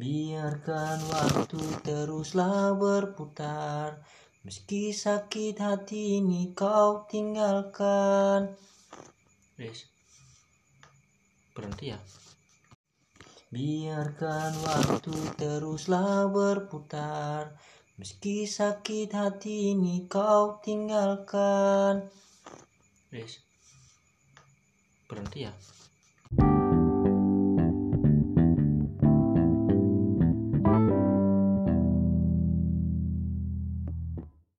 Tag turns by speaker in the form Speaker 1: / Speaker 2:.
Speaker 1: Biarkan waktu teruslah berputar. Meski sakit hati ini kau tinggalkan. Yes Berhenti ya. Biarkan waktu teruslah berputar. Meski sakit hati ini kau tinggalkan. Yes Berhenti ya.